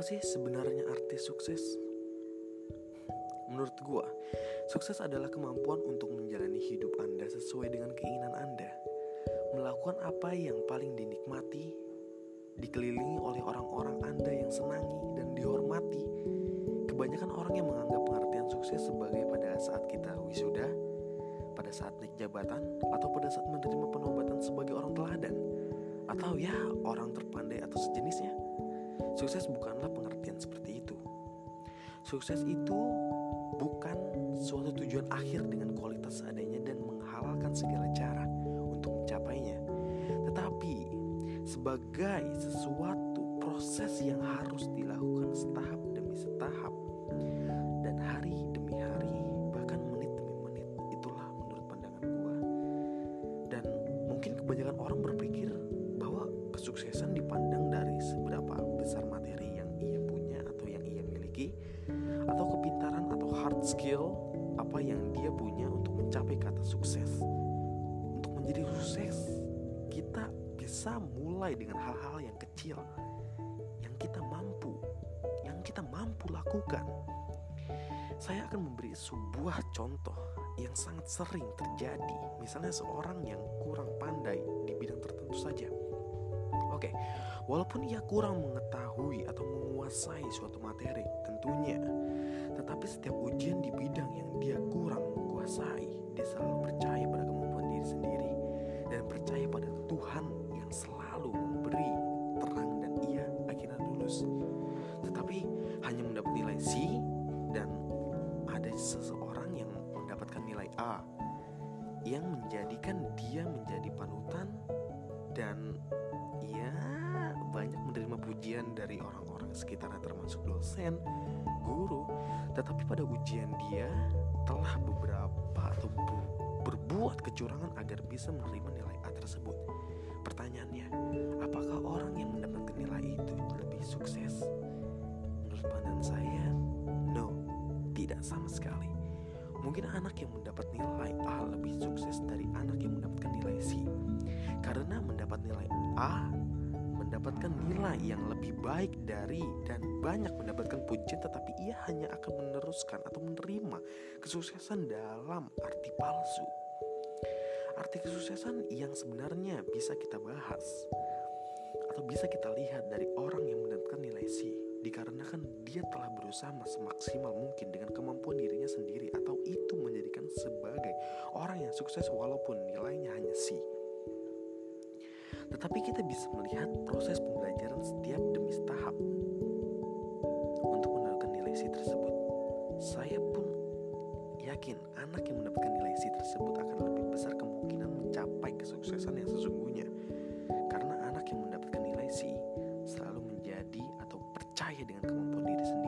sih sebenarnya arti sukses? Menurut gua, sukses adalah kemampuan untuk menjalani hidup Anda sesuai dengan keinginan Anda. Melakukan apa yang paling dinikmati, dikelilingi oleh orang-orang Anda yang senangi dan dihormati. Kebanyakan orang yang menganggap pengertian sukses sebagai pada saat kita wisuda, pada saat naik jabatan, atau pada saat menerima penobatan sebagai orang teladan, atau ya orang terpandai atau sejenisnya. Sukses bukanlah pengertian seperti itu. Sukses itu bukan suatu tujuan akhir dengan kualitas seadanya dan menghalalkan segala cara untuk mencapainya, tetapi sebagai sesuatu proses yang harus dilakukan setahap demi setahap dan hari demi hari bahkan menit demi menit itulah menurut pandangan gua dan mungkin kebanyakan orang berpikir bahwa kesuksesan dipandang dari seberapa besar materi yang ia punya atau yang ia miliki atau kepintaran atau hard skill apa yang dia punya untuk mencapai kata sukses. Untuk menjadi sukses, kita bisa mulai dengan hal-hal yang kecil yang kita mampu, yang kita mampu lakukan. Saya akan memberi sebuah contoh yang sangat sering terjadi. Misalnya seorang yang kurang pandai di bidang tertentu saja. Oke, walaupun ia kurang mengetahui atau menguasai suatu materi, tentunya, tetapi setiap ujian di bidang yang dia kurang kuasai, dia selalu percaya pada kemampuan diri sendiri dan percaya pada Tuhan yang selalu memberi terang dan ia akhirnya lulus. Tetapi hanya mendapat nilai C dan ada seseorang yang mendapatkan nilai A yang menjadikan dia menjadi panutan pujian dari orang-orang sekitarnya termasuk dosen, guru. Tetapi pada ujian dia telah beberapa atau bu- berbuat kecurangan agar bisa menerima nilai A tersebut. Pertanyaannya, apakah orang yang mendapatkan nilai itu lebih sukses? Menurut pandangan saya, no, tidak sama sekali. Mungkin anak yang mendapat nilai A lebih sukses dari anak yang mendapatkan nilai C. Karena mendapat nilai A mendapatkan nilai yang lebih baik dari dan banyak mendapatkan pujian tetapi ia hanya akan meneruskan atau menerima kesuksesan dalam arti palsu. Arti kesuksesan yang sebenarnya bisa kita bahas atau bisa kita lihat dari orang yang mendapatkan nilai C dikarenakan dia telah berusaha semaksimal mungkin dengan kemampuan dirinya sendiri atau itu menjadikan sebagai orang yang sukses walaupun. Tetapi kita bisa melihat proses pembelajaran setiap demi tahap. Untuk mendapatkan nilai C tersebut, saya pun yakin anak yang mendapatkan nilai C tersebut akan lebih besar kemungkinan mencapai kesuksesan yang sesungguhnya. Karena anak yang mendapatkan nilai C selalu menjadi atau percaya dengan kemampuan diri sendiri